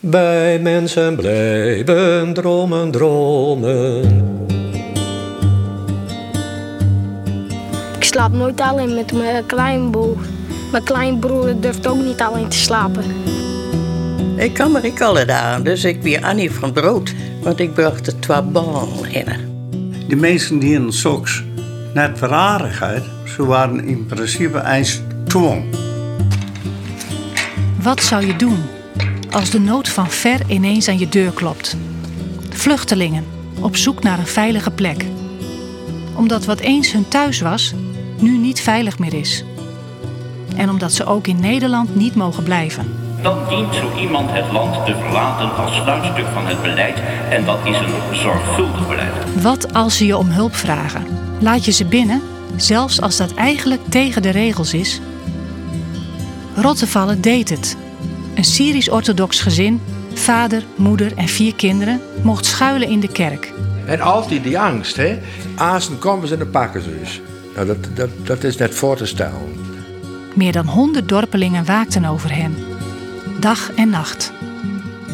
Bij mensen blijven dromen, dromen. Ik slaap nooit alleen met mijn kleinbroer. Mijn kleinbroer durft ook niet alleen te slapen. Ik kan me ik alle dagen, dus ik ben Annie van Brood. Want ik bracht de twee ballen in. De mensen die in soks net verarigheid, ze waren in principe eens twong. Wat zou je doen als de nood van ver ineens aan je deur klopt? Vluchtelingen op zoek naar een veilige plek. Omdat wat eens hun thuis was, nu niet veilig meer is. En omdat ze ook in Nederland niet mogen blijven. Dan dient zo iemand het land te verlaten als sluitstuk van het beleid en dat is een zorgvuldig beleid. Wat als ze je om hulp vragen? Laat je ze binnen, zelfs als dat eigenlijk tegen de regels is? Rottevallen deed het. Een Syrisch-orthodox gezin, vader, moeder en vier kinderen, mocht schuilen in de kerk. En altijd die angst, hè? Aasten komen ze en dan pakken ze dus. Nou, dat, dat, dat is net voor te stellen. Meer dan honderd dorpelingen waakten over hen. Dag en nacht.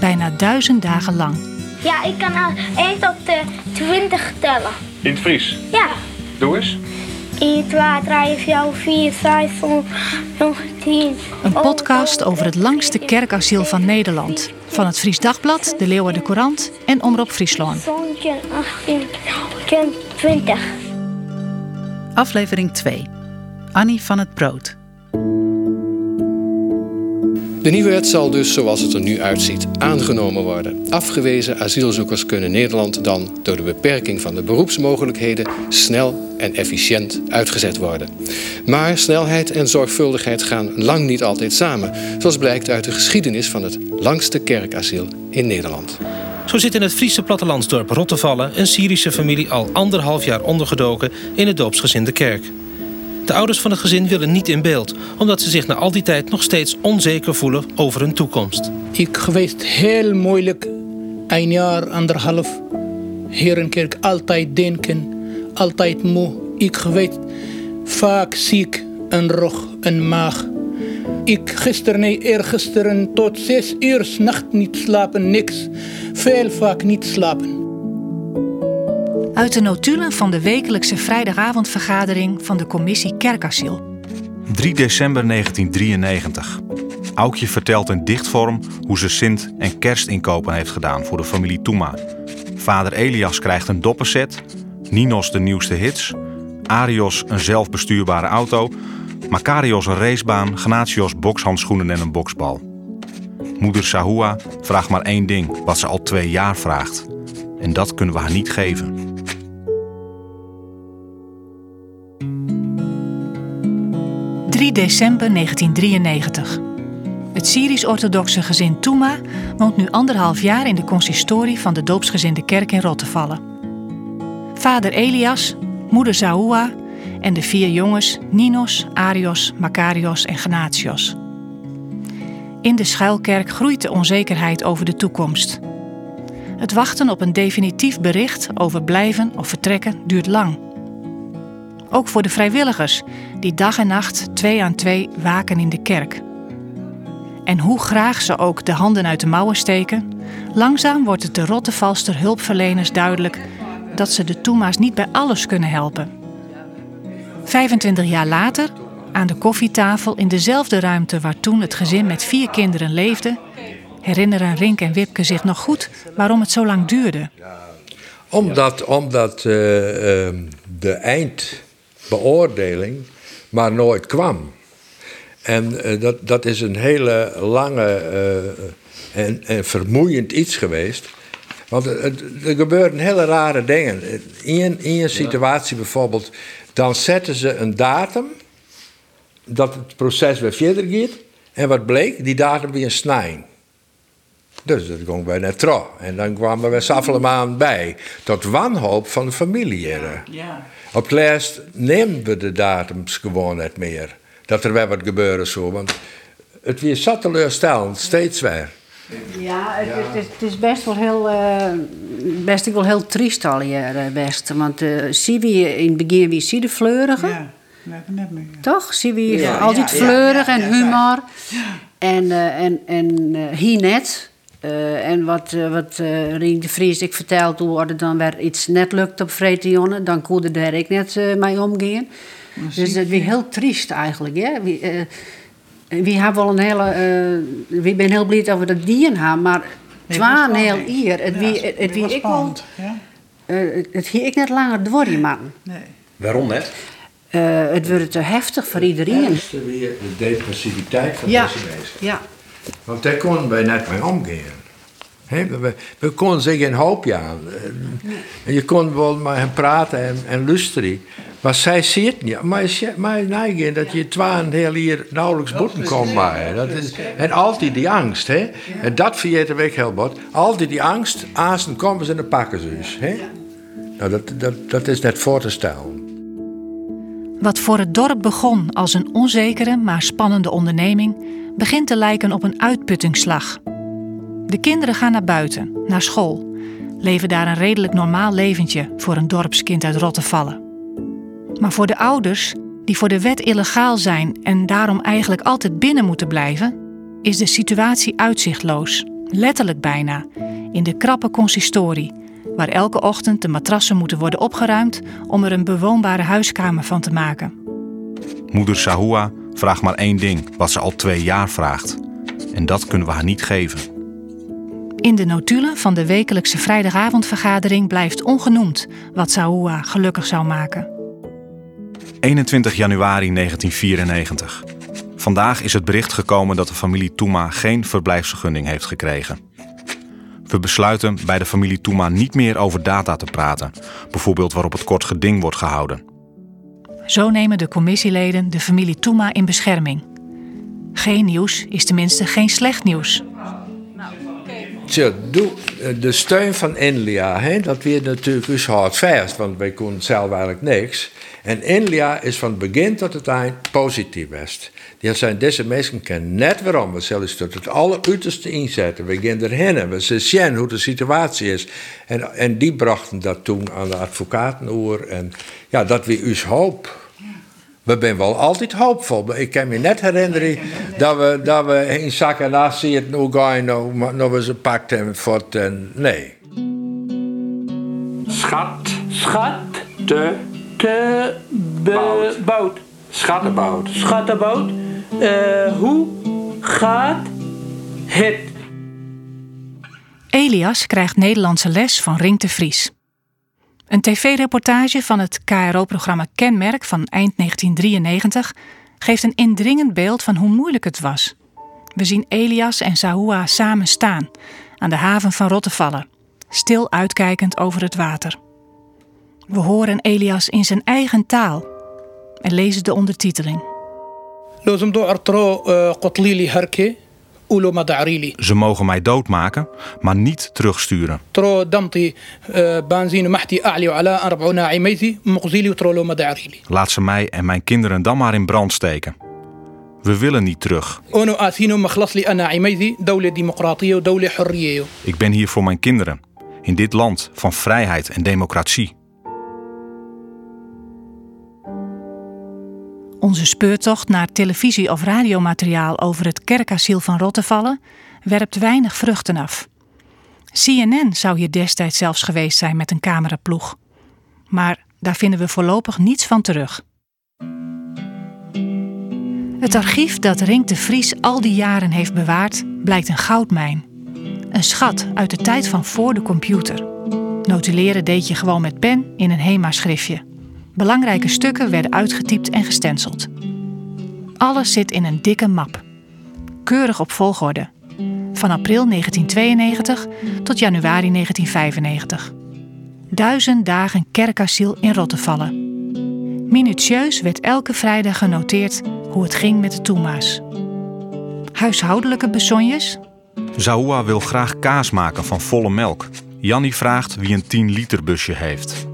Bijna duizend dagen lang. Ja, ik kan al 1 tot de 20 tellen. In het Fries. Ja. Doe eens. 1, 2, 3, 4, 5, 6, 7, 10. Een podcast over het langste kerkasiel van Nederland. Van het Fries Dagblad, de Leeuwarden Courant en Omroep Friesland. 17, 18, 20. Aflevering 2. Annie van het Brood. De nieuwe wet zal dus, zoals het er nu uitziet, aangenomen worden. Afgewezen asielzoekers kunnen Nederland dan door de beperking van de beroepsmogelijkheden snel en efficiënt uitgezet worden. Maar snelheid en zorgvuldigheid gaan lang niet altijd samen, zoals blijkt uit de geschiedenis van het langste kerkasiel in Nederland. Zo zit in het Friese plattelandsdorp Rottevallen een Syrische familie al anderhalf jaar ondergedoken in het doopsgezinde kerk. De ouders van het gezin willen niet in beeld, omdat ze zich na al die tijd nog steeds onzeker voelen over hun toekomst. Ik geweest heel moeilijk, een jaar, anderhalf. Hier in kerk altijd denken, altijd moe. Ik geweest vaak ziek, een rug, een maag. Ik gisteren, nee, eergisteren tot zes uur nacht niet slapen, niks. Veel vaak niet slapen. Uit de notulen van de wekelijkse vrijdagavondvergadering van de commissie Kerkasiel. 3 december 1993. Aukje vertelt in dichtvorm hoe ze Sint- en kerstinkopen heeft gedaan voor de familie Toema. Vader Elias krijgt een doppenset, Ninos de nieuwste hits, Arios een zelfbestuurbare auto, Makarios een racebaan, Gnatios bokshandschoenen en een boksbal. Moeder Sahua vraagt maar één ding, wat ze al twee jaar vraagt. En dat kunnen we haar niet geven. 3 december 1993. Het Syrisch-orthodoxe gezin Touma woont nu anderhalf jaar in de consistorie van de doopsgezinde kerk in Rottevallen. Vader Elias, moeder Zahoua en de vier jongens Ninos, Arios, Makarios en Gnatios. In de schuilkerk groeit de onzekerheid over de toekomst. Het wachten op een definitief bericht over blijven of vertrekken duurt lang. Ook voor de vrijwilligers, die dag en nacht twee aan twee waken in de kerk. En hoe graag ze ook de handen uit de mouwen steken, langzaam wordt het de Rottevalster hulpverleners duidelijk dat ze de Toema's niet bij alles kunnen helpen. 25 jaar later, aan de koffietafel in dezelfde ruimte waar toen het gezin met vier kinderen leefde, herinneren Rink en Wipke zich nog goed waarom het zo lang duurde. Omdat, omdat uh, uh, de eindbeoordeling maar nooit kwam. En uh, dat, dat is een hele lange en, en vermoeiend iets geweest. Want er, er gebeuren hele rare dingen. In, in een situatie bijvoorbeeld, dan zetten ze een datum dat het proces weer verder gaat. En wat bleek, die datum weer een snijing. Dus dat ging bij net trouw. En dan kwamen we Saffelemaan bij. Tot wanhoop van de familie. Ja. Op het laatst nemen we de datums gewoon niet meer. Dat er weer wat gebeuren zo. Want het weer zat teleurstellend, steeds weer. Ja, het, het, is, het is best wel heel, uh, best wel heel triest al hier, uh, best. Want uh, zie we in het begin wie zie de fleurige. Ja. Net meer, ja. Toch? Zie we ja, altijd ja, fleurig en humor. En, en, en hier net. Uh, en wat, uh, wat uh, Rien de Vries ik verteld hoe er dan weer iets net lukt op Vreetionne, dan kon er daar ik net mee omgaan. Dus het was heel triest eigenlijk. Hè? We, we hebben wel een hele. we zijn heel blij dat we dat dieren hebben, maar nee, twaalf heel hier. Het wie, het, het wie ik wel. Ja? het hier ik net langer door man. Nee. Waarom net? het wordt te heftig voor iedereen. Het weer de depressiviteit van ja. deze mensen. Ja. Want daar konden wij net mee omgaan. He, we, we konden zich in hoop aan. En je kon wel met hem praten en, en luisteren. Maar zij ziet niet. Maar mijn neiging dat je en heel hier nauwelijks boeten kon maken. Dat is, en altijd die angst. Hè? En dat vergeten we heel wat. Altijd die angst. Aasten komen ze en dan pakken ze dus. Hè? Nou, dat, dat, dat is net voor te stellen. Wat voor het dorp begon als een onzekere maar spannende onderneming, begint te lijken op een uitputtingsslag. De kinderen gaan naar buiten, naar school, leven daar een redelijk normaal leventje voor een dorpskind uit Rottevallen. Maar voor de ouders, die voor de wet illegaal zijn en daarom eigenlijk altijd binnen moeten blijven, is de situatie uitzichtloos, letterlijk bijna, in de krappe consistorie, waar elke ochtend de matrassen moeten worden opgeruimd om er een bewoonbare huiskamer van te maken. Moeder Sahua vraagt maar één ding, wat ze al twee jaar vraagt. En dat kunnen we haar niet geven. In de notulen van de wekelijkse vrijdagavondvergadering blijft ongenoemd wat Sahua gelukkig zou maken. 21 januari 1994. Vandaag is het bericht gekomen dat de familie Toema geen verblijfsvergunning heeft gekregen. We besluiten bij de familie Toema niet meer over data te praten, bijvoorbeeld waarop het kort geding wordt gehouden. Zo nemen de commissieleden de familie Toema in bescherming. Geen nieuws is tenminste geen slecht nieuws. Tja, doe, de steun van Inlia, hè, dat weer natuurlijk dus hard vast, want wij konden zelf eigenlijk niks. En Inlia is van begin tot het eind positief geweest. Die zijn deze mensen kennen net waarom. We zullen tot het alleruiterste inzetten. We gaan erheen. We zien hoe de situatie is. En, en die brachten dat toen aan de advocatenoor. En ja, dat we us hoop. We zijn wel altijd hoopvol. Ik kan me net herinneren dat we, dat we in zien het nu gaan, nou, nou we ze pakt en nee. Schat, schat, te, te, be, bout. Schattenbout. Schattenbout. Uh, hoe gaat het? Elias krijgt Nederlandse les van Ring de Vries. Een tv-reportage van het KRO-programma Kenmerk van eind 1993 geeft een indringend beeld van hoe moeilijk het was. We zien Elias en Sahua samen staan aan de haven van Rottevallen, stil uitkijkend over het water. We horen Elias in zijn eigen taal en lezen de ondertiteling. Ze mogen mij doodmaken, maar niet terugsturen. Laat ze mij en mijn kinderen dan maar in brand steken. We willen niet terug. Ik ben hier voor mijn kinderen, in dit land van vrijheid en democratie. Onze speurtocht naar televisie- of radiomateriaal over het kerkasiel van Rottevallen werpt weinig vruchten af. CNN zou hier destijds zelfs geweest zijn met een cameraploeg. Maar daar vinden we voorlopig niets van terug. Het archief dat Rink de Vries al die jaren heeft bewaard, blijkt een goudmijn. Een schat uit de tijd van voor de computer. Notuleren deed je gewoon met pen in een HEMA-schriftje. Belangrijke stukken werden uitgetypt en gestenceld. Alles zit in een dikke map. Keurig op volgorde. Van april 1992 tot januari 1995. Duizend dagen kerkasiel in Rottevallen. Minutieus werd elke vrijdag genoteerd hoe het ging met de Toema's. Huishoudelijke besonjes? Zahoua wil graag kaas maken van volle melk. Jannie vraagt wie een 10 liter busje heeft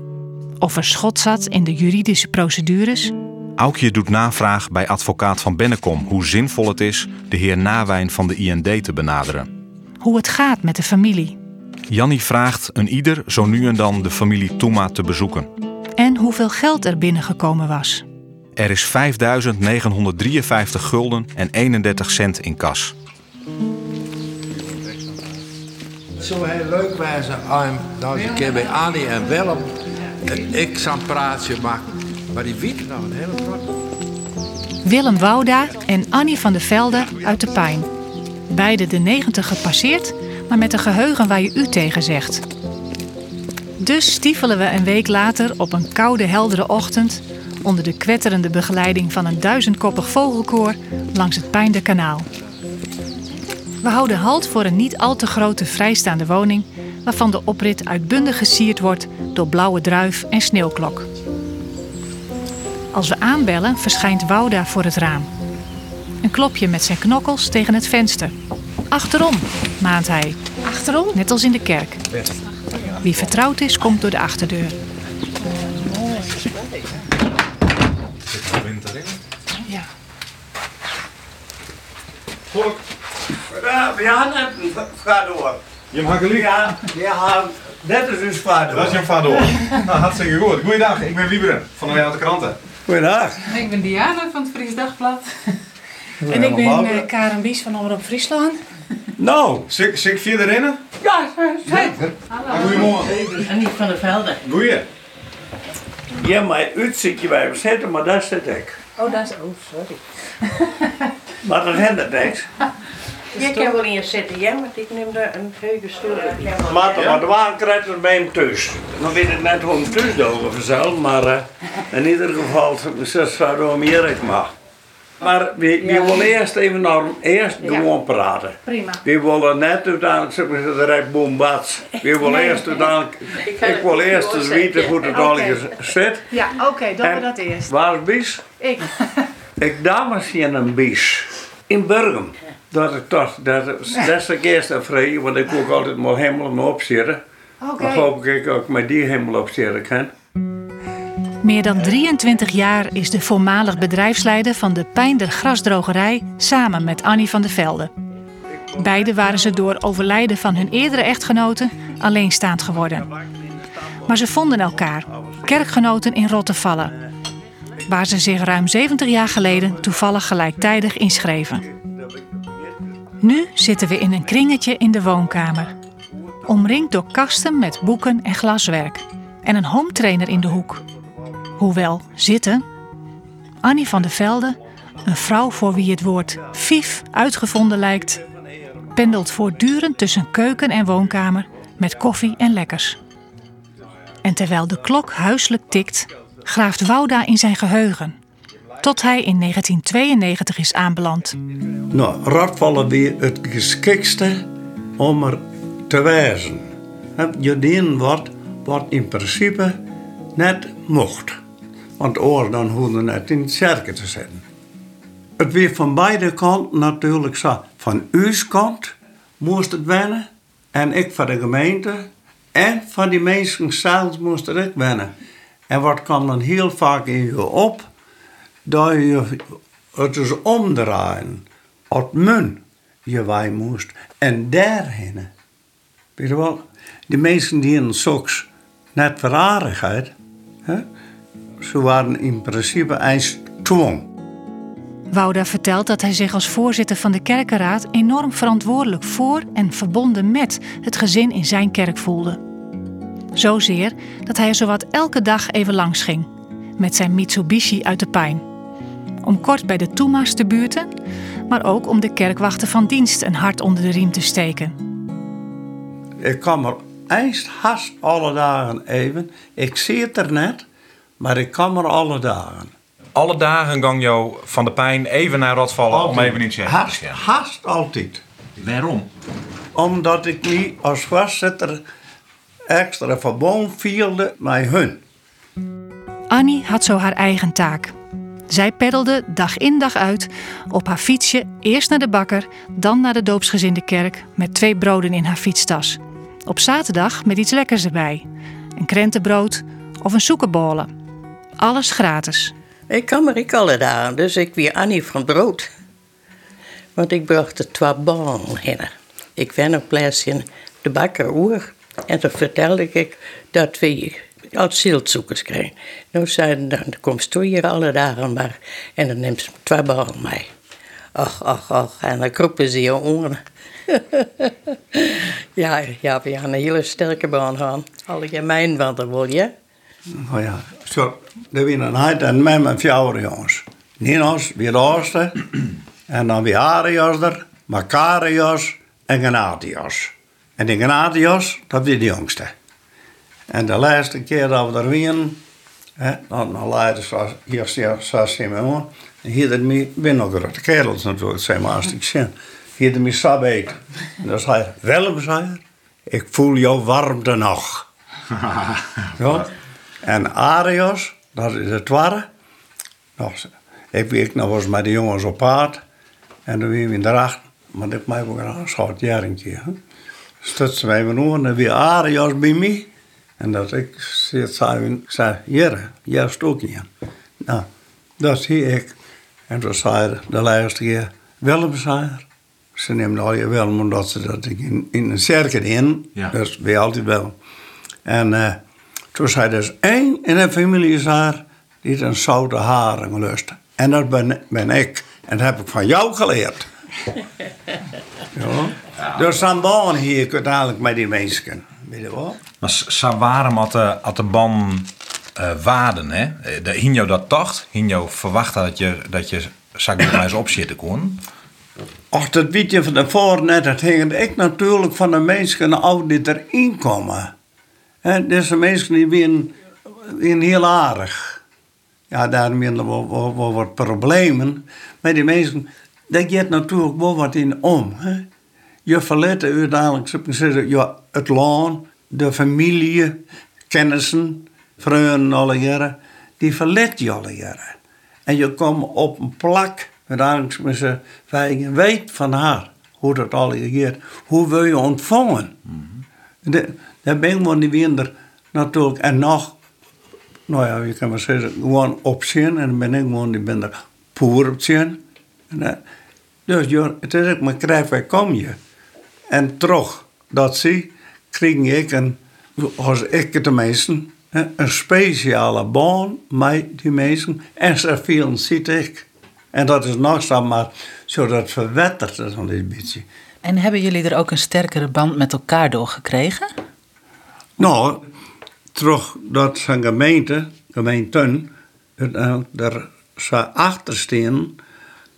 of er schot zat in de juridische procedures. Aukje doet navraag bij advocaat van Bennekom hoe zinvol het is de heer Nawijn van de IND te benaderen. Hoe het gaat met de familie. Jannie vraagt een ieder zo nu en dan de familie Toema te bezoeken. En hoeveel geld er binnengekomen was. Er is 5.953 gulden en 31 cent in kas. zo heel leuk nou eens een keer bij Annie en Willem en ik zo'n praatje maken. Maar die weten nou een hele trot. Willem Wouda en Annie van der Velde uit de Pijn. Beide de 90 gepasseerd, maar met een geheugen waar je u tegen zegt. Dus stiefelen we een week later op een koude, heldere ochtend onder de kwetterende begeleiding van een duizendkoppig vogelkoor langs het Pijnde Kanaal. We houden halt voor een niet al te grote vrijstaande woning, waarvan de oprit uitbundig gesierd wordt door blauwe druif en sneeuwklok. Als we aanbellen, verschijnt Wouda voor het raam. Een klopje met zijn knokkels tegen het venster. Achterom, maant hij. Achterom? Net als in de kerk. Wie vertrouwd is, komt door de achterdeur. Ja. Volk. Ja, we gaan een vader. Je mag gelijk. Ja, ja, dat is dus vader. Dat is je vader. nou, hartstikke goed. Goeiedag, ik ben Wieberen van de Nederlandse Kranten. Goeiedag. Ik ben Diana van het Fries Dagblad. En ik ben uh, Karen Bies van Omroep Friesland. Nou. Zik, zik vier rennen? Ja, zeker. Hallo. Goedemorgen. En niet van de velden. Goeie. Ja, maar uitzichtje bij hem zitten, maar daar zit ik. Oh, dat is... Oh, sorry. Maar dat hindert niks. Je kan wel in zitten, ja, want ik neem daar een heuge stoel. Maar de maar de waan krijgt het bij hem thuis. Dan weet ik net hoe hem thuis dogen vanzelf, maar uh, in ieder geval, ze zou om hier ik mag. Maar we, we Ja. willen eerst even naar eerst gewoon praten. Prima. We willen net uiteindelijk, zeg maar, direct boom bats. We willen Nee. eerst uiteindelijk, Ik ik wil eerst eens voorzetten. weten hoe het al zit. Ja, oké, doen we dat eerst. Waar is Bies? Ik. Ik dames in een bies. In Burgum. Dat ik toch, dat is dat is de eerste vrij, want ik ook altijd maar helemaal opzitten. Oké. Dan hoop ik ook met die helemaal opzitten kan. Meer dan 23 jaar is de voormalig bedrijfsleider van de Pijnder Grasdrogerij samen met Annie van der Velde. Beiden waren ze door overlijden van hun eerdere echtgenoten alleenstaand geworden. Maar ze vonden elkaar, kerkgenoten in Rottevallen, waar ze zich ruim 70 jaar geleden toevallig gelijktijdig inschreven. Nu zitten we in een kringetje in de woonkamer, omringd door kasten met boeken en glaswerk en een home trainer in de hoek. Hoewel zitten. Annie van der Velde, een vrouw voor wie het woord fief uitgevonden lijkt, pendelt voortdurend tussen keuken en woonkamer met koffie en lekkers. En terwijl de klok huiselijk tikt, graaft Wouda in zijn geheugen. Tot hij in 1992 is aanbeland. Nou, radvallen weer het geschiktste om er te wijzen. Jodien wordt, wordt in principe net mocht. Want oor dan hoefde net in het kerken te zitten. Het weer van beide kanten natuurlijk zo. Van uw kant moest het wennen. En ik van de gemeente. En van die mensen zelf moest ook wennen. En wat kwam dan heel vaak in je op? Dat je het is omdraaien. Op mun je wij moest. En daarheen. Weet je wel? Die mensen die in soks net verarigheid. Ze waren in principe eens twong. Wouda vertelt dat hij zich als voorzitter van de kerkenraad enorm verantwoordelijk voor en verbonden met het gezin in zijn kerk voelde. Zozeer dat hij er zowat elke dag even langs ging, met zijn Mitsubishi uit de pijn. Om kort bij de Toema's te buurten, maar ook om de kerkwachten van dienst een hart onder de riem te steken. Ik kwam er eens haast alle dagen even. Ik zie het er net, maar ik kwam er alle dagen. Alle dagen gang jou van de pijn even naar Rotvallen om even in chat te Haast, haast altijd. Waarom? Omdat ik niet als voorzitter extra verbonden vielde met hun. Annie had zo haar eigen taak. Zij peddelde dag in dag uit op haar fietsje eerst naar de bakker, dan naar de doopsgezinde kerk met twee broden in haar fietstas. Op zaterdag met iets lekkers erbij: een krentenbrood of een zoekenbollen. Alles gratis. Ik kwam er ik alle dagen, dus ik weer Annie van brood. Want ik bracht de twee ballen heen. Ik ben een in de bakker. En toen vertelde ik dat we asielzoekers krijgen. Nou zeiden dan, dan komst toe hier alle dagen maar. En dan neemt ze twee ballen mee. Och, och, och. En dan kroepen ze je oren. ja, ja, we gaan een hele sterke baan gaan. Algemeen wat er wil je. Nou ja, zo, er zijn een heid en met mijn vier jongens. Ninos, wie de oudste. En dan wie Arios er, Macarios en Genatios. En die Genatios, dat is de jongste. En de laatste keer dat we er waren, hè, dan, dan leidde ze hier Simon. En hier had mij, ik ben nog grote kerels natuurlijk, zeg maar, als ik zie. Hier mij sabbeet. En dan zei hij, Willem, zei hij, ik voel jouw warmte nog. ja. En Arios, dat is het tweede. Nog, ik weet nog was met de jongens op paard. En dan weer in de racht. Maar ik mij ook een schoot jaar een keer. Stutsen wij me nog en weer Arios bij mij. En dat ik zei, ik zei, hier, juist ook hier. Nou, dat zie ik. En toen zei de laatste keer, Willem zei. Ze nemen al je Willem omdat ze dat in, in een cirkel in. Ja. Dus weer altijd wel. En uh, toen zei dus één in de familie zei, die een zoute haring lust. En dat ben, ben ik. En dat heb ik van jou geleerd. ja. Dus dan hier uiteindelijk met die mensen. Weet je wel? Maar zo had de, had de ban uh, waarden, hè? De Hinjo dat dacht, Hinjo verwachtte dat je, dat je eens opzitten kon. Ach, dat weet je van tevoren net. Dat hing ik natuurlijk van de mensen af die erin komen. En deze mensen die zijn heel aardig. Ja, daar wel, wel, wel wat problemen. Maar die mensen, daar gaat natuurlijk wel wat in om. Hè? Je verlet uiteindelijk, zou ik zeggen, ja, het land, de familie, kennissen, vrienden alle jaren, die verlet je alle jaren. En je komt op een plak, uiteindelijk waar je weet van haar hoe dat al gaat. Hoe wil je ontvangen? De, daar ben ik niet minder natuurlijk. En nog, nou ja, je kan maar zeggen, gewoon op zien. En dan ben ik gewoon niet minder poer op zien. En, dat- dus joh, het is ook maar krijg, waar kom je? En toch, dat zie, kreeg ik een, als ik het de mensen, een speciale baan met die mensen. En ze vielen ziet ik. En dat is nog zo, maar zo dat verwettert het een beetje. En hebben jullie er ook een sterkere band met elkaar door gekregen? Nou, terug dat zijn gemeente, gemeenten, eh, daar zou achter staan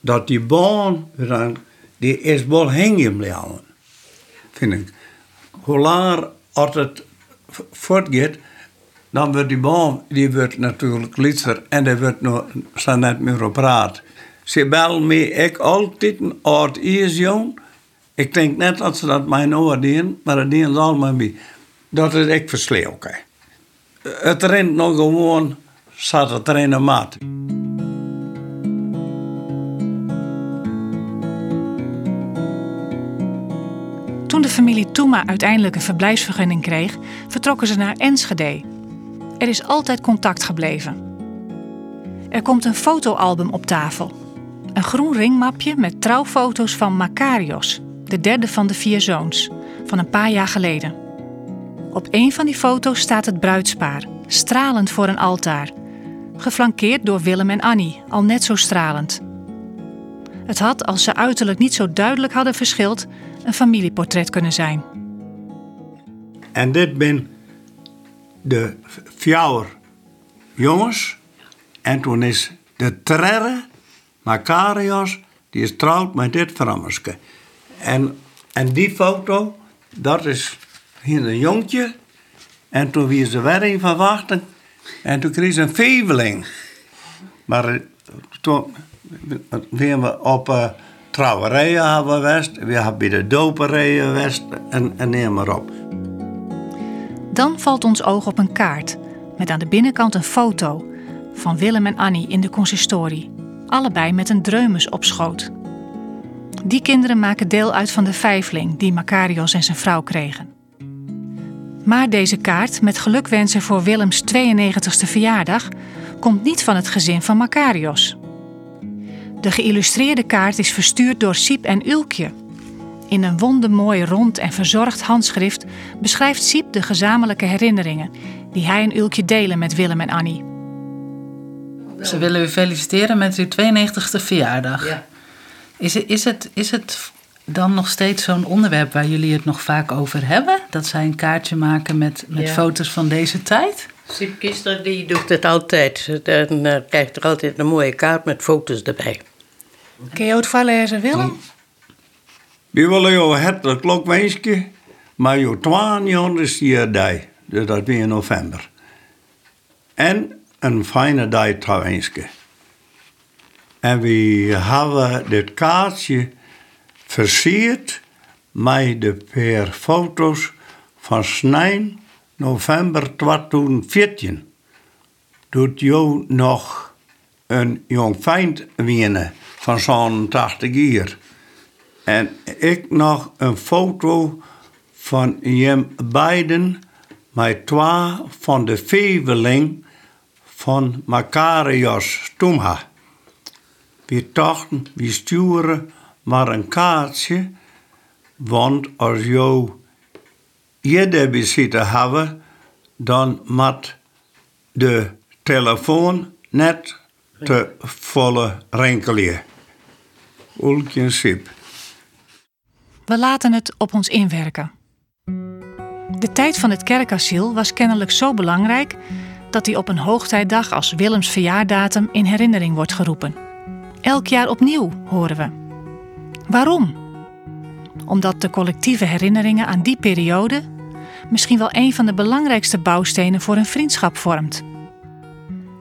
dat die baan, die is wel blijven. Vind ik. Hoe langer als het voortgaat, dan wordt die baan, die wordt natuurlijk lichter en er wordt nog zo net meer op praat. Ze bellen me ik altijd een oud is jong. Ik denk net dat ze dat mijn oor doen, maar dat doen ze allemaal bij. Dat is ik versleeuw. Het rent nog gewoon, zat het de maat. Familie Toema uiteindelijk een verblijfsvergunning kreeg, vertrokken ze naar Enschede. Er is altijd contact gebleven. Er komt een fotoalbum op tafel. Een groen ringmapje met trouwfoto's van Makarios, de derde van de vier zoons, van een paar jaar geleden. Op een van die foto's staat het bruidspaar, stralend voor een altaar, geflankeerd door Willem en Annie, al net zo stralend. Het had, als ze uiterlijk niet zo duidelijk hadden verschild, een familieportret kunnen zijn. En dit ben de vier jongens. En toen is de trerre, Macarios, die is trouwd met dit vrouwske. En, en die foto, dat is hier een jongetje. En toen wie ze wedding van wachten. En toen kreeg ze een feveling. Maar eh, toen zijn we op uh, trouwerijen hebben geweest. We hebben bij de doperijen geweest. En, en neem maar op. Dan valt ons oog op een kaart met aan de binnenkant een foto van Willem en Annie in de consistorie, allebei met een dreumes op schoot. Die kinderen maken deel uit van de vijfling die Macarios en zijn vrouw kregen. Maar deze kaart met gelukwensen voor Willems 92e verjaardag komt niet van het gezin van Macarios. De geïllustreerde kaart is verstuurd door Siep en Ulkje. In een wondermooi rond en verzorgd handschrift beschrijft Siep de gezamenlijke herinneringen die hij en Ulkje delen met Willem en Annie. Ze willen u feliciteren met uw 92e verjaardag. Ja. Is, het, is, het, is het dan nog steeds zo'n onderwerp waar jullie het nog vaak over hebben? Dat zij een kaartje maken met, met Ja. foto's van deze tijd? Siep Kister die doet het altijd. Dan eh, krijgt er altijd een mooie kaart met foto's erbij. Kun je het voorlezen, Willem? We willen jou geluk wensen, maar jouw 200 jaar dus dat weer in november. En een fijne dag te wensen. En we hebben dit kaartje versierd met de paar foto's van 9 november 2014. Doet jou nog een jong vijand winnen van zo'n 80 jaar. En ik nog een foto van jem beiden met twee van de veveling van Makarios Tumha. We dachten, we sturen maar een kaartje, want als jou jeder bezitten hebben, dan moet de telefoon net te volle rinkelen. We laten het op ons inwerken. De tijd van het kerkasiel was kennelijk zo belangrijk dat hij op een hoogtijdag als Willems verjaardatum in herinnering wordt geroepen. Elk jaar opnieuw, horen we. Waarom? Omdat de collectieve herinneringen aan die periode misschien wel een van de belangrijkste bouwstenen voor een vriendschap vormt.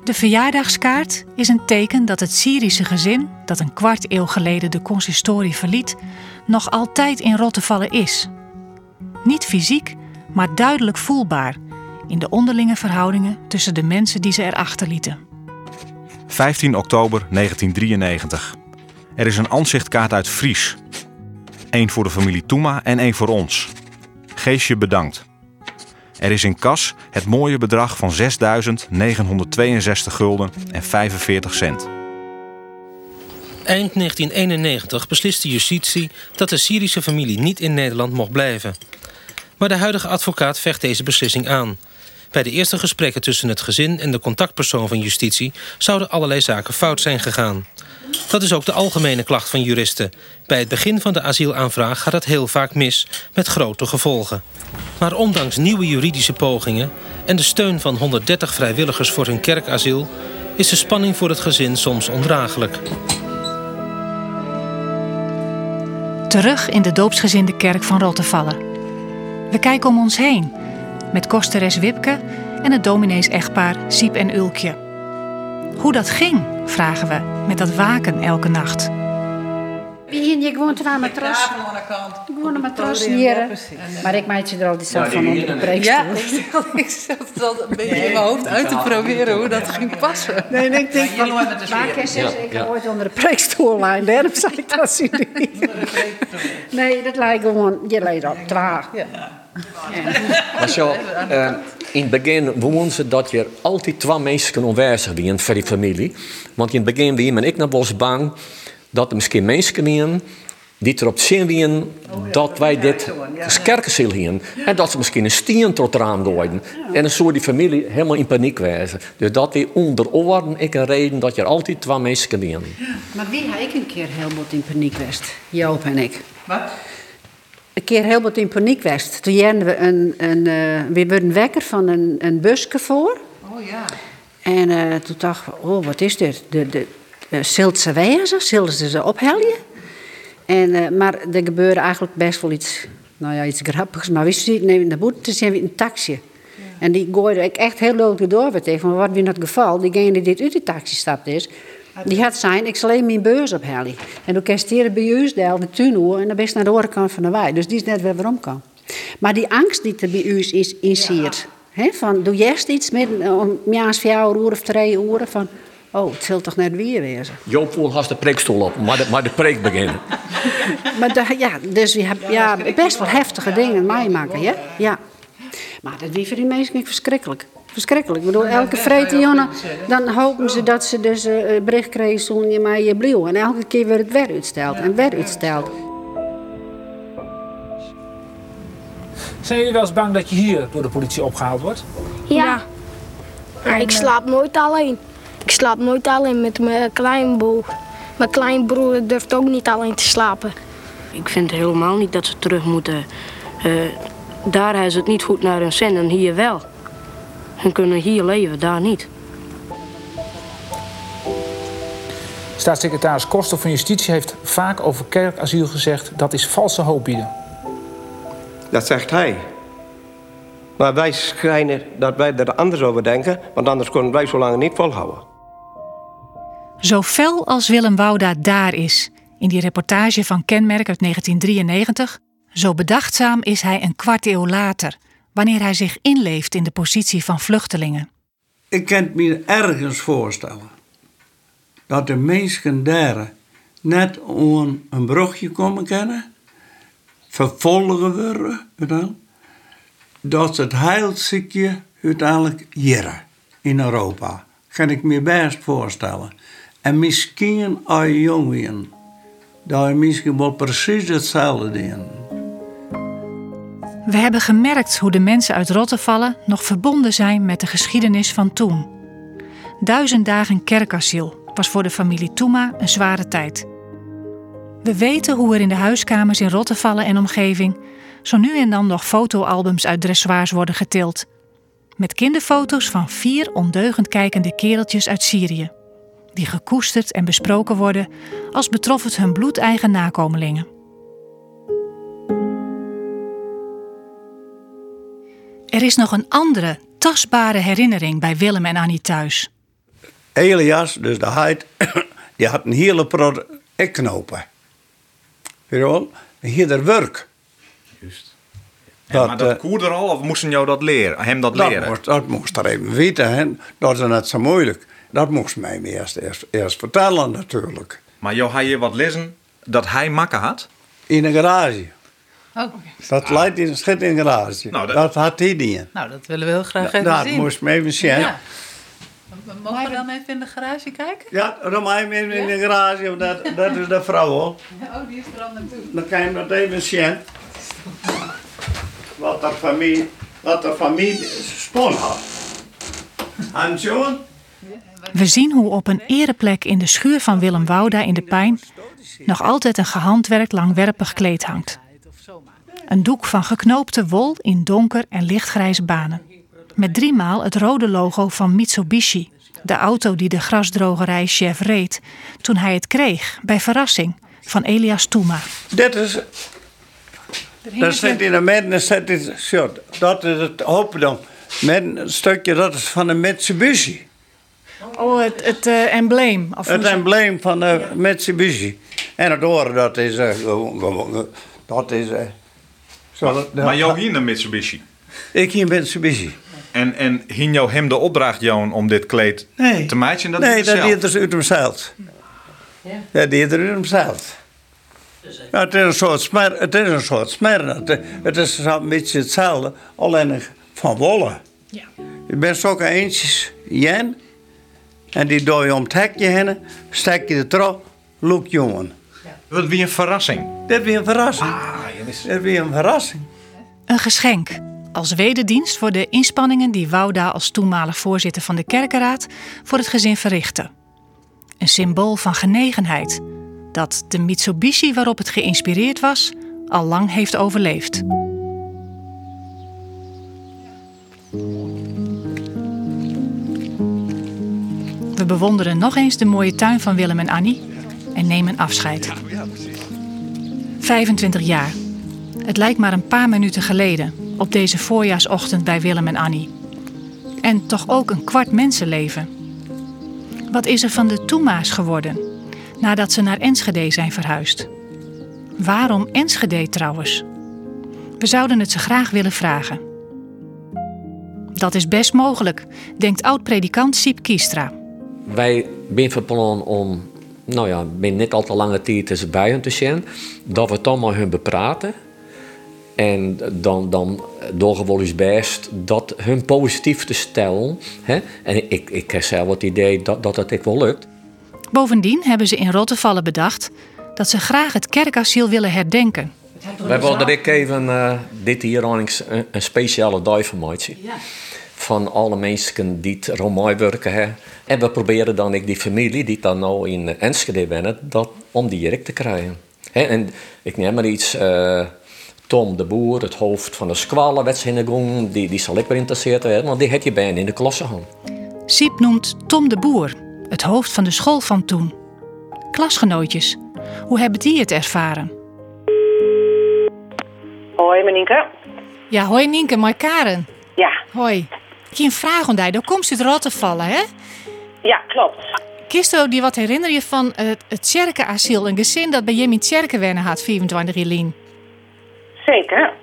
De verjaardagskaart is een teken dat het Syrische gezin, dat een kwart eeuw geleden de consistorie verliet, nog altijd in Rottevallen is. Niet fysiek, maar duidelijk voelbaar in de onderlinge verhoudingen tussen de mensen die ze erachter lieten. 15 oktober 1993. Er is een aanzichtkaart uit Fries. Eén voor de familie Toema en één voor ons. Geesje bedankt. Er is in kas het mooie bedrag van 6.962 gulden en 45 cent. Eind 1991 besliste justitie dat de Syrische familie niet in Nederland mocht blijven. Maar de huidige advocaat vecht deze beslissing aan. Bij de eerste gesprekken tussen het gezin en de contactpersoon van justitie zouden allerlei zaken fout zijn gegaan. Dat is ook de algemene klacht van juristen. Bij het begin van de asielaanvraag gaat het heel vaak mis, met grote gevolgen. Maar ondanks nieuwe juridische pogingen en de steun van 130 vrijwilligers voor hun kerkasiel, is de spanning voor het gezin soms ondraaglijk. Terug in de doopsgezinde kerk van Rottevallen. We kijken om ons heen, met kosteres Wipke en het dominees-echtpaar Siep en Ulkje. Hoe dat ging, vragen we, met dat waken elke nacht. Wie hier, je gewoon aan matras. Gewoon een matras hier. Maar ik maak je er altijd zelf van onder de preekstoel. Ja, ik zat het al een beetje in mijn hoofd uit te proberen hoe dat ging passen. Nee, ik denk van, dus maar weer. ik Ja, ja. ga ooit onder de preekstoel liggen. Daarom zei ik dat ze niet. Nee, dat lijkt gewoon, je leidt op. Maar zo, eh, in het begin woonden ze dat je altijd twee mensen aanwezig waren voor die familie. Want in het begin wie en ik nog was bang dat er misschien mensen waren die erop zin waren dat wij dit kerkenziel hadden. En dat ze misschien een steen tot raam gooiden. En dan zou die familie helemaal in paniek wezen. Dus dat we onder ik een reden dat je er altijd twee mensen waren. Maar wie heb ik een keer heel wat in paniek west? Joop en ik. Wat? Een keer heel wat in paniek west. Toen jenden we een, een, eh, we werden wekker van een, een busje voor. Oh ja. En eh, toen dacht ik, oh, wat is dit? De, de, zult ze wezen? Zullen ze ze opheljen? En, eh, maar er gebeurde eigenlijk best wel iets, nou ja, iets grappigs. Maar we zitten even naar boeten, toen zijn we een taxi. En die gooide ik echt heel leuk door weer tegen. Van wat in het geval, diegene die dit uit de taxi stapt is, die had zijn, ik zal even mijn beurs ophellen. En toen kerst hier bij de de tuin en dan ben je naar de andere kant van de wei. Dus die is net weer waarom kan. Maar die angst die er bij u is, insiert. hè, van, doe eerst iets met eh, om ja, vier uur of twee uur van, oh, het zult toch net weer wezen. Joop wil haast de preekstoel op, maar de, maar de preek beginnen. Maar ja, dus we hebben ja, best wel heftige dingen meemaken, ja? Ja. Maar dat wie voor die mensen niet verschrikkelijk. Verschrikkelijk. Ik bedoel, elke vrede jongen, dan hopen ze dat ze dus eh, een bericht krijgen zonder je maar je blieuw. En elke keer wordt het weer uitsteld en weer uitsteld. Zijn jullie wel eens bang dat je hier door de politie opgehaald wordt? Ja. Maar ik slaap nooit alleen. Ik slaap nooit alleen met mijn kleinboog. Mijn kleinbroer durft ook niet alleen te slapen. Ik vind helemaal niet dat ze terug moeten. Uh, daar hebben ze het niet goed naar hun zin en hier wel. Hun kunnen hier leven, daar niet. Staatssecretaris Koster van Justitie heeft vaak over kerkasiel gezegd... dat is valse hoop bieden. Dat zegt hij. Maar wij schijnen dat wij er anders over denken... want anders kunnen wij zo lang niet volhouden. Zo fel als Willem Wouda daar is, in die reportage van Kenmerk uit 1993... zo bedachtzaam is hij een kwart eeuw later... wanneer hij zich inleeft in de positie van vluchtelingen. Ik kan het me ergens voorstellen dat de mensen daar net aan een brugje komen kennen, vervolgen worden, dat het heilziekje uiteindelijk hier in Europa. Kan ik me best voorstellen. En misschien als jong dat je misschien wel precies hetzelfde doen. We hebben gemerkt hoe de mensen uit Rottevallen nog verbonden zijn met de geschiedenis van toen. Duizend dagen kerkasiel, was voor de familie Toema een zware tijd. We weten hoe er in de huiskamers in Rottevallen en omgeving zo nu en dan nog fotoalbums uit dressoirs worden getild. Met kinderfoto's van vier ondeugend kijkende kereltjes uit Syrië. Die gekoesterd en besproken worden als betrof het hun bloedeigen nakomelingen. Er is nog een andere, tastbare herinnering bij Willem en Annie thuis. Elias, dus de heid, die had een hele prot knopen. Weet je wel? Hier werk. Juist. Ja, maar dat koer er al, of moesten jou dat leren, hem dat, dat leren? Moest, dat moest er even weten, hè? dat is net zo moeilijk. Dat moest mij eerst, eerst, eerst vertellen natuurlijk. Maar jou had je wat lezen dat hij makken had? In een garage. Oh. Dat leidt in een schit in een garage. Nou, dat, dat- had hij niet. Nou, dat willen we heel graag even dat zien. moest me even zien. Ja. Mogen we dan even in de garage kijken? Ja, dan mag je hem even in de garage, want dat, dat is de vrouw hoor. Oh, die is er al naartoe. Dan kan je hem dat even zien. Wat de familie, wat de familie spon had. En We zien hoe op een ereplek in de schuur van Willem Wouda in de Pijn nog altijd een gehandwerkt langwerpig kleed hangt. Een doek van geknoopte wol in donker en lichtgrijze banen. Met driemaal het rode logo van Mitsubishi, de auto die de grasdrogerij chef reed toen hij het kreeg bij verrassing van Elias Toema. dit is. Daar zit in de midden zit shirt. Dat is het hoofddom. Met een stukje, dat is van de Mitsubishi. Oh, het, het eh, embleem. Of Het embleem van de Mitsubishi. En het oren, dat is. eh, dat is. eh, zo, dat- Maar jou hier een Mitsubishi. Ik hier Mitsubishi. En, en hing jou hem de opdracht, Johan, om dit kleed Nee. te? Dat nee, dat deed er uit hemzelf. Ja, die deed er uit hemzelf. Ja, het is een soort smer. Het is een soort smer. Het, het is zo'n beetje hetzelfde, alleen van wollen. Ja. Je bent zulke eentjes, Jen. En die doe je om het hekje heen, stek je er erop, look jongen. Wat weer een verrassing. Dit weer een verrassing. Ah, Dit weer een verrassing. Een geschenk. Als wederdienst voor de inspanningen die Wouda als toenmalig voorzitter van de kerkenraad voor het gezin verrichtte. Een symbool van genegenheid dat de Mitsubishi waarop het geïnspireerd was al lang heeft overleefd. Bewonderen nog eens de mooie tuin van Willem en Annie en nemen afscheid. 25 jaar. Het lijkt maar een paar minuten geleden, op deze voorjaarsochtend bij Willem en Annie. En toch ook een kwart mensenleven. Wat is er van de Toema's geworden, nadat ze naar Enschede zijn verhuisd? Waarom Enschede trouwens? We zouden het ze graag willen vragen. Dat is best mogelijk, denkt oud-predikant Siep Kiestra. Wij zijn van plan om, nou ja, binnen niet al te lange tijd tussen bij hen te zijn, dat we het dan maar hun bepraten. En dan, dan door gewoon eens best dat hun positief te stellen. Hè? En ik, ik heb zelf het idee dat, dat het ik wel lukt. Bovendien hebben ze in Rottevallen bedacht dat ze graag het kerkasiel willen herdenken. Wij wilden ik even eh, dit hier een, een speciale dag van maken. Van alle mensen die het Romaai werken. Hè. En we proberen dan ik die familie die dan nou in Enschede wonen, dat om die direct te krijgen. Hè, en ik neem maar iets. eh, Tom de Boer, het hoofd van de squallen, werd in de gang. Die, die zal ik weer interesseerd hebben, want die heb je bijna in de klasse gehad. Siep noemt Tom de Boer, het hoofd van de school van toen. Klasgenootjes, hoe hebben die het ervaren? Hoi, Menieke. Ja, hoi Nienke, maar Karen. Ja. Hoi. Ik heb een vraag om. Daar komt ze uit te vallen, hè? Ja, klopt. Kisto, die wat herinner je van het, het Tjerkenasiel, een gezin dat bij Jimmy Tjerken wennen had, 24 Jelien? Zeker.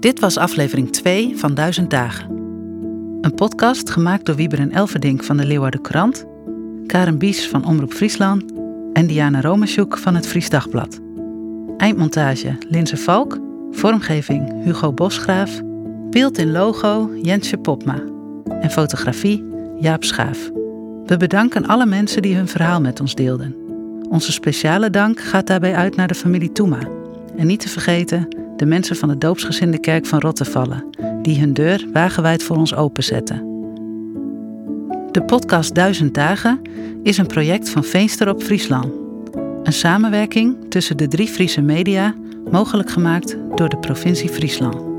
Dit was aflevering 2 van Duizend Dagen. Een podcast gemaakt door Wieber en Elverdink van de Leeuwarden Krant, Karen Bies van Omroep Friesland en Diana Romesjoek van het Fries Dagblad. Eindmontage Linse Valk, vormgeving Hugo Bosgraaf, beeld in logo Jensje Popma en fotografie Jaap Schaaf. We bedanken alle mensen die hun verhaal met ons deelden. Onze speciale dank gaat daarbij uit naar de familie Toema. En niet te vergeten de mensen van de doopsgezinde kerk van Rottevallen, die hun deur wagenwijd voor ons openzetten. De podcast Duizend Dagen is een project van Veenster op Friesland. Een samenwerking tussen de drie Friese media, mogelijk gemaakt door de provincie Friesland.